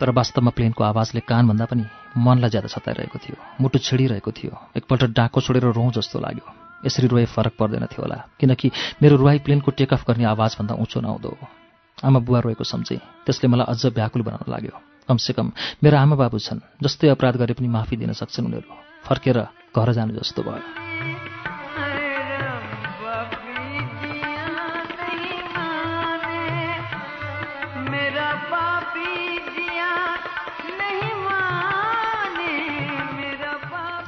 तर वास्तवमा प्लेनको आवाजले कानभन्दा पनि मनलाई ज्यादा सताइरहेको थियो मुटु छिडिरहेको थियो एकपल्ट डाको छोडेर रोँ जस्तो लाग्यो। यसरी रोए फरक पर्दैन थियो होला किनकि मेरो रुवाई प्लेनको टेक अफ गर्ने आवाजभन्दा उँचो हो। आमा बुवा रोएको सम्झेँ त्यसले मलाई अझ व्याकुल बनाउन लाग्यो। कमसेकम मेरो आमा बाबु छन् जस्तै अपराध गरे पनि माफी दिन सक्छन् उनीहरू। फर्केर घर जानु जस्तो भयो।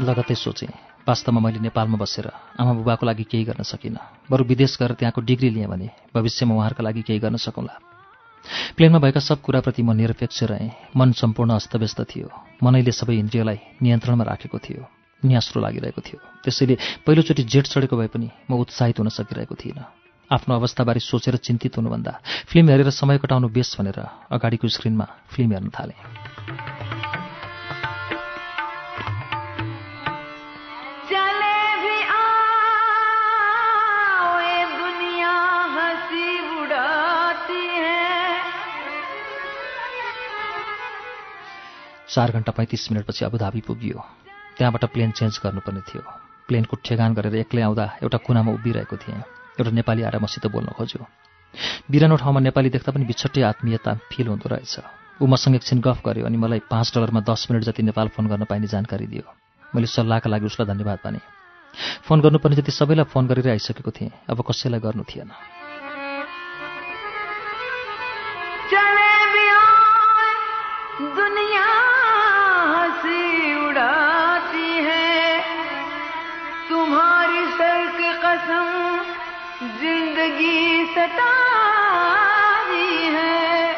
लगत्तै सोचेँ वास्तवमा मैले नेपालमा बसेर आमा बुबाको लागि केही गर्न सकिनँ। बरु विदेश गएर त्यहाँको डिग्री लिएँ भने भविष्यमा उहाँहरूका लागि केही गर्न सकौँला। प्लेनमा भएका सब कुराप्रति म निरपेक्ष रहेँ। मन सम्पूर्ण अस्तव्यस्त थियो। मनैले सबै इन्द्रियलाई नियन्त्रणमा राखेको थियो। न्यास्रो लागिरहेको थियो। त्यसैले पहिलोचोटि जेठ चढेको भए पनि म उत्साहित हुन सकिरहेको थिइनँ। आफ्नो अवस्थाबारे सोचेर चिन्तित हुनुभन्दा फिल्म हेरेर समय कटाउनु बेस भनेर अगाडिको स्क्रिनमा फिल्म हेर्न थालेँ। चार घन्टा पैँतिस मिनटपछि अबुधाबी पुगियो। त्यहाँबाट प्लेन चेन्ज गर्नुपर्ने थियो। प्लेनको ठेगान गरेर एक्लै आउँदा एउटा कुनामा उभिरहेको थिएँ। एउटा नेपाली आएर मसित बोल्न खोज्यो। बिरानो ठाउँमा नेपाली देख्दा पनि बिछट्टै आत्मीयता फिल हुँदो रहेछ। ऊ मसँग एकछिन गफ गर्यो अनि मलाई पाँच डलरमा दस मिनट जति नेपाल फोन गर्न पाइने जानकारी दियो। मैले सल्लाहका लागि उसलाई धन्यवाद भने। फोन गर्नुपर्ने जति सबैलाई फोन गरेर आइसकेको थिएँ। अब कसैलाई गर्नु थिएन। कसम जिंदगी सताती है।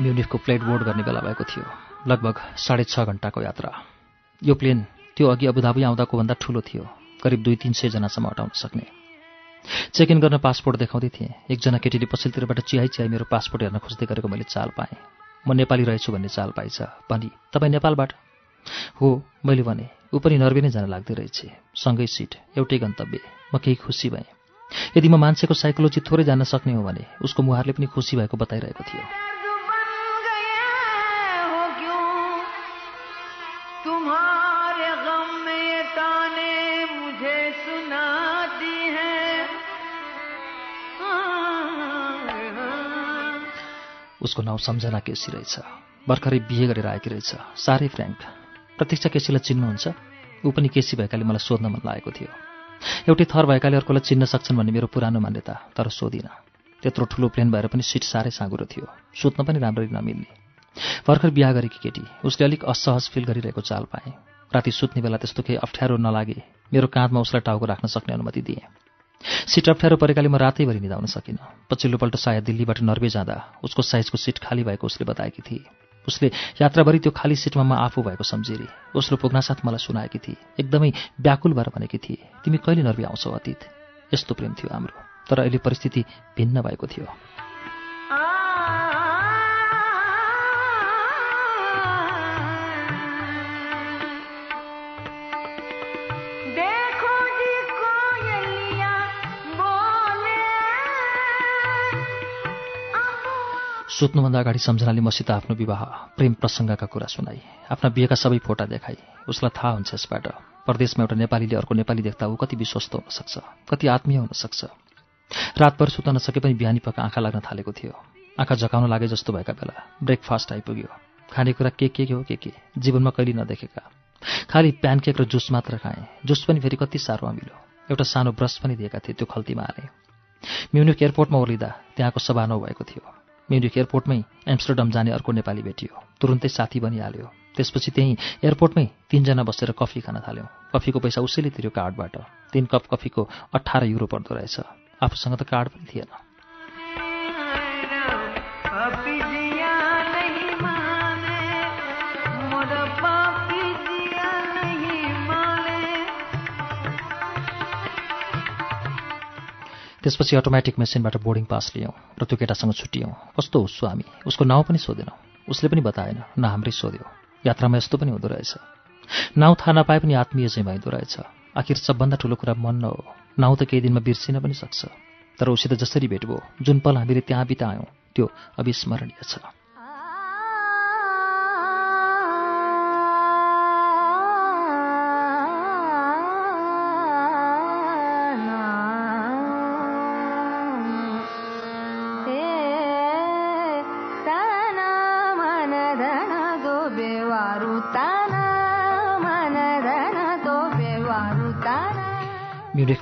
म्युनिखको फ्लाइट बोर्ड गर्ने बेला भएको थियो। लगभग साढे छ घन्टाको यात्रा। यो प्लेन त्यो अघि अबुधाबी आउँदाको भन्दा ठुलो थियो। करिब दुई तिन सयजनासम्म अटाउन सक्ने। चेक इन गर्न पासपोर्ट देखाउँदै थिएँ। एकजना केटीले पछिल्लोतिरबाट चिहाइ चिहाइ मेरो पासपोर्ट हेर्न खोज्दै गरेको मैले चाल पाएँ। म नेपाली रहेछु भन्ने चाल पाइछ भनी तपाईँ नेपालबाट? हो मैले भने। ऊ पनि नर्वे नै जान लाग्दै रहेछ। सँगै सिट एउटै गन्तव्य। म केही खुसी भएँ। यदि म मान्छेको साइकोलोजी थोरै जान्न सक्ने हो भने उसको मुहारले पनि खुसी भएको बताइरहेको थियो। उसको नाउँ सम्झना केसी रहेछ। भर्खरै बिहे गरेर आएकी रहेछ। साह्रै फ्रेङ्क प्रतीक्षा केसीलाई चिन्नुहुन्छ? ऊ पनि केसी भएकाले मलाई सोध्न मन लागेको थियो। एउटै थर भएकाले अर्कोलाई चिन्न सक्छन् भन्ने मेरो पुरानो मान्यता तर सोधिनँ। त्यत्रो ठुलो प्लेन भएर पनि सिट साह्रै साँगुरो थियो। सुत्न पनि राम्ररी नमिल्ने। भर्खर बिहा गरेकी केटी उसले अलिक असहज फिल गरिरहेको चाल पाएँ। राति सुत्ने बेला त्यस्तो केही अप्ठ्यारो नलागे मेरो काँधमा उसलाई टाउको राख्न सक्ने अनुमति दिएँ। सिट अप्ठ्यारो परेकाले म रातैभरि निधाउन सकिनँ। पछिल्लोपल्ट सायद दिल्लीबाट नर्वे जाँदा उसको साइजको सिट खाली भएको उसले बताएकी थिए। उसले यात्राभरि त्यो खाली सिटमा म आफू भएको सम्झिरे। उसले पुग्नासाथ मलाई सुनाएकी थिए। एकदमै व्याकुल भएर भनेकी थिए तिमी कहिले नर्वे आउँछौ अतीत? यस्तो प्रेम थियो हाम्रो। तर अहिले परिस्थिति भिन्न भएको थियो। सुत्नुभन्दा अगाडि सम्झनाले मसित आफ्नो विवाह प्रेम प्रसङ्गका कुरा सुनाई आफ्ना बिहेका सबै फोटा देखाई। उसलाई थाहा हुन्छ यसबाट परदेशमा एउटा नेपालीले अर्को नेपाली देख्दा ऊ कति विश्वस्त हुन सक्छ कति आत्मीय हुन सक्छ। रातभर सुत्न नसके पनि बिहानी पक्का आँखा लाग्न थालेको थियो। आँखा झकाउन लागे जस्तो भएका बेला ब्रेकफास्ट आइपुग्यो। खानेकुरा के के हो के के? जीवनमा कहिले नदेखेका। खालि प्यानकेक र जुस मात्र खाएँ। जुस पनि फेरि कति साह्रो अमिलो। एउटा सानो ब्रस पनि दिएका थिए त्यो खल्तीमा हालेँ। म्युनिक एयरपोर्टमा ओर्लिँदा त्यहाँको सभा नभएको थियो। म्युनिक एयरपोर्टमै एम्स्टरडम जाने अर्को नेपाली भेटियो। तुरुन्तै साथी बनिहाल्यो। त्यसपछि त्यहीँ एयरपोर्टमै तिनजना बसेर कफी खान थाल्यौँ। कफीको पैसा उसैले तिर्यो कार्डबाट। तिन कप कफीको अठार युरो पर्दो रहेछ। आफूसँग त कार्ड पनि थिएन। त्यसपछि अटोमेटिक मेसिनबाट बोर्डिङ पास लियौँ र त्यो केटासँग छुट्टियौँ। कस्तो हुस्छु हामी उसको नाउँ पनि सोधेनौँ। उसले पनि बताएन न हाम्रै सोध्यो। यात्रामा यस्तो पनि हुँदो रहेछ। नाउँ थाहा नपाए पनि आत्मीय चाहिँ भइदो रहेछ। आखिर सबभन्दा ठुलो कुरा मन न हो। नाउँ त केही दिनमा बिर्सिन पनि सक्छ। तर उसित जसरी भेट भयो जुन पल हामीले त्यहाँ बितायौँ त्यो अविस्मरणीय छ।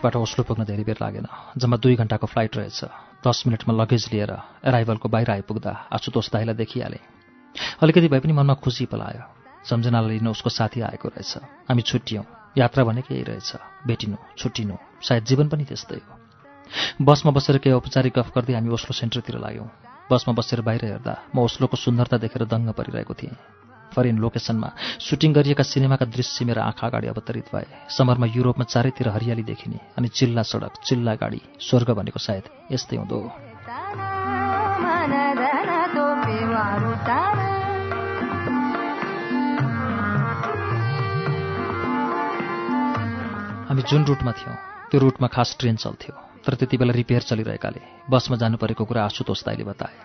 म्युनिकबाट ओस्लो पुग्न धेरै बेर लागेन जम्मा दुई घन्टाको फ्लाइट रहेछ। दस मिनटमा लगेज लिएर एराइभलको बाहिर आइपुग्दा आशुतोष दाईलाई देखिहालेँ। अलिकति भए पनि मनमा खुसी पलायो। सम्झनालाई लिन उसको साथी आएको रहेछ। हामी छुट्टियौँ यात्रा भनेकै यही रहेछ। भेटिनु छुट्टिनु। सायद जीवन पनि त्यस्तै हो। बसमा बसेर केही औपचारिक गफ गर्दै हामी ओस्लो सेन्टरतिर लाग्यौँ। बसमा बसेर बाहिर हेर्दा म ओस्लोको सुन्दरता देखेर दङ्ग परिरहेको थिएँ। फरेन लोकेसनमा सुटिङ गरिएका सिनेमाका दृश्य मेरो आँखा अगाडि अवतरित भए। समरमा युरोपमा चारैतिर हरियाली देखिने अनि चिल्ला सडक चिल्ला गाडी स्वर्ग भनेको सायद यस्तै हुँदो हामी जुन रुटमा थियौँ त्यो रुटमा खास ट्रेन चल्थ्यो तर त्यति बेला रिपेयर चलिरहेकाले बसमा जानु परेको कुरा आशुतोष दाईले बताए।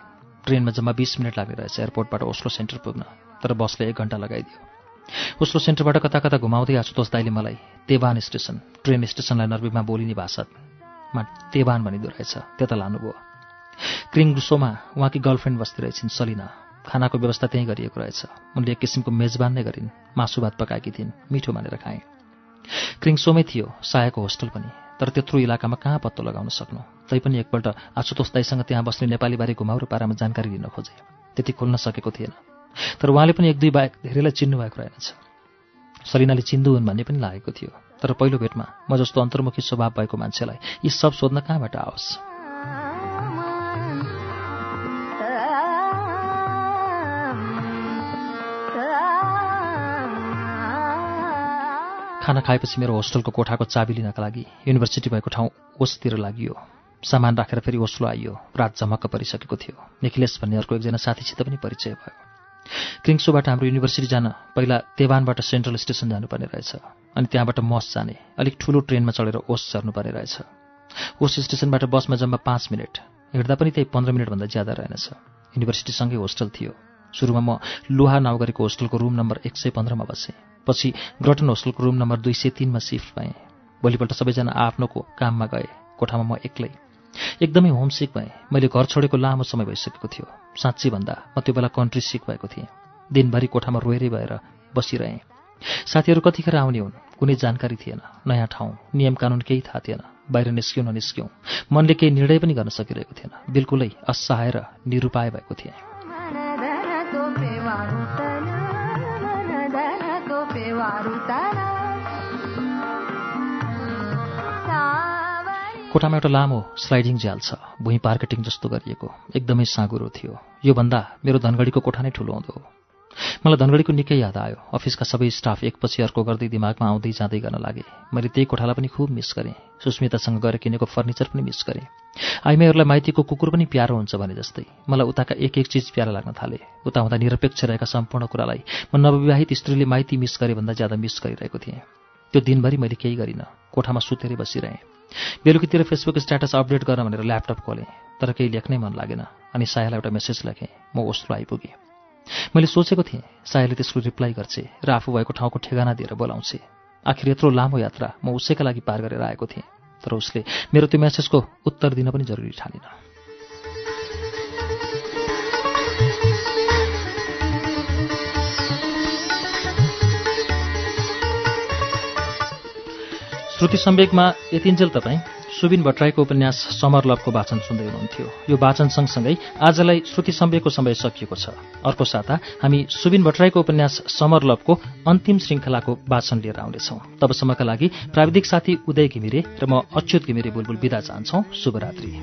ट्रेनमा जम्मा बिस मिनट लाग्ने रहेछ एयरपोर्टबाट ओस्लो सेन्टर पुग्न। तर बसले एक घन्टा लगाइदियो। ओस्लो सेन्टरबाट कता कता घुमाउँदै आशुतोष दाईले मलाई तेवान स्टेसन ट्रेन स्टेसनलाई नर्बीमा बोलिने भाषामा तेवान भनिदो रहेछ त्यता लानुभयो। क्रिङ डुसोमा उहाँकी गर्लफ्रेन्ड बस्दै रहेछिन् सलिना। खानाको व्यवस्था त्यहीँ गरिएको रहेछ। उनले एक किसिमको मेजबान नै गरिन् मासु भात पकाएकी थिइन् मिठो मानेर खाएँ क्रिङसोमै थियो सायाको होस्टल पनि तर त्यत्रो इलाकामा कहाँ पत्तो लगाउन सक्नु? तैपनि एकपल्ट आशुतोष दाईसँग त्यहाँ बस्ने नेपालीबारे घुमाउरो पारामा जानकारी लिन खोजे। त्यति खोल्न सकेको थिएन। तर उहाँले पनि एक दुई बाहेक धेरैलाई चिन्नु भएको रहेनछ सलिनाले चिन्दु हुन् भन्ने पनि लागेको थियो। तर पहिलो भेटमा म जस्तो अन्तर्मुखी स्वभाव भएको मान्छेलाई यी सब सोध्न कहाँबाट आओस्? खाना खाएपछि मेरो होस्टलको कोठाको चाबी लिनका लागि युनिभर्सिटी भएको ठाउँ ओसतिर लागियो। सामान राखेर फेरि ओस्लो आइयो। रात झमक्क परिसकेको थियो। निखिलेश भन्ने अर्को एकजना साथीसित पनि परिचय भयो। क्रिङ्सोबाट हाम्रो युनिभर्सिटी जान पहिला तेवानबाट सेन्ट्रल स्टेसन जानुपर्ने रहेछ। अनि त्यहाँबाट मस जाने अलिक ठुलो ट्रेनमा चढेर ओस चढ्नुपर्ने रहेछ। ओस स्टेसनबाट बसमा जम्मा पाँच मिनट हिँड्दा पनि त्यही पन्ध्र मिनटभन्दा ज्यादा रहेनछ। युनिभर्सिटीसँगै होस्टल थियो। सुरुमा म लुहा नाउगरीको होस्टलको रुम नम्बर एक सय पन्ध्रमा बसेँ। पछि ग्रटन होस्टलको रुम नम्बर दुई सय तिनमा सिफ्ट भएँ। भोलिपल्ट सबैजना आफ्नोको काममा गए। कोठामा म एक्लै एकदमै होमसिक भएँ। मैले घर छोडेको लामो समय भइसकेको थियो। साँच्ची भन्दा म त्यो बेला कन्ट्री सिक भएको थिएँ। दिनभरि कोठामा रोएरै भएर बसिरहेँ। साथीहरू कतिखेर आउने हुन् कुनै जानकारी थिएन। नयाँ ठाउँ नियम कानुन केही थाहा थिएन। बाहिर निस्क्यौँ ननिस्क्यौँ। मनले केही निर्णय पनि गर्न सकिरहेको थिएन। बिल्कुलै असहाय र निरुपाय भएको थिएँ। कोठामा एउटा लामो स्लाइडिङ झ्याल छ। भुइँ पार्केटिङ जस्तो गरिएको। एकदमै साँगुरो थियो। योभन्दा मेरो धनगढीको कोठा नै ठुलो हुँदो मलाई धनगढीको निकै याद आयो। अफिसका सबै स्टाफ एकपछि अर्को गर्दै दिमागमा आउँदै जाँदै गर्न लागे। मैले त्यही कोठालाई पनि खुब मिस गरेँ। सुस्मितासँग गएर किनेको फर्निचर पनि मिस गरेँ। आइमाईहरूलाई माइतीको कुकुर पनि प्यारो हुन्छ भने जस्तै। मलाई उताका एक एक चिज प्यारा लाग्न थाले। उता हुँदा निरपेक्ष रहेका सम्पूर्ण कुरालाई म नवविवाहित स्त्रीले माइती मिस गरे भन्दा ज्यादा मिस गरिरहेको थिएँ। त्यो दिनभरि मैले केही गरिनँ। कोठामा सुतेरै बसिरहेँ। बेलुकीतिर फेसबुक स्ट्याटस अपडेट गर भनेर ल्यापटप खोलेँ तर केही लेख्नै मन लागेन अनि सायालाई एउटा मेसेज लेखेँ म ओस्लो आइपुगेँ। मैले सोचेको थिएँ सायाले त्यसको रिप्लाई गर्छे र आफू भएको ठाउँको ठेगाना दिएर बोलाउँछे। आखिर यत्रो लामो यात्रा म उसैका लागि पार गरेर आएको थिएँ तर उसले मेरो त्यो मेसेजको उत्तर दिन पनि जरुरी ठानिन। श्रुति सम्वेकमा यतिन्जेल तपाईँ। सुबिन भट्टराईको उपन्यास समर लभको वाचन सुन्दै हुनुहुन्थ्यो। यो वाचन सँगसँगै आजलाई श्रुति सम्वेकको समय सकिएको छ। अर्को साता हामी सुबिन भट्टराईको उपन्यास समर लभको अन्तिम श्रृङ्खलाको वाचन लिएर आउनेछौँ। तबसम्मका लागि प्राविधिक साथी उदय घिमिरे र म अच्युत घिमिरे बुलबुल विदा चाहन्छौ। शुभरात्रि।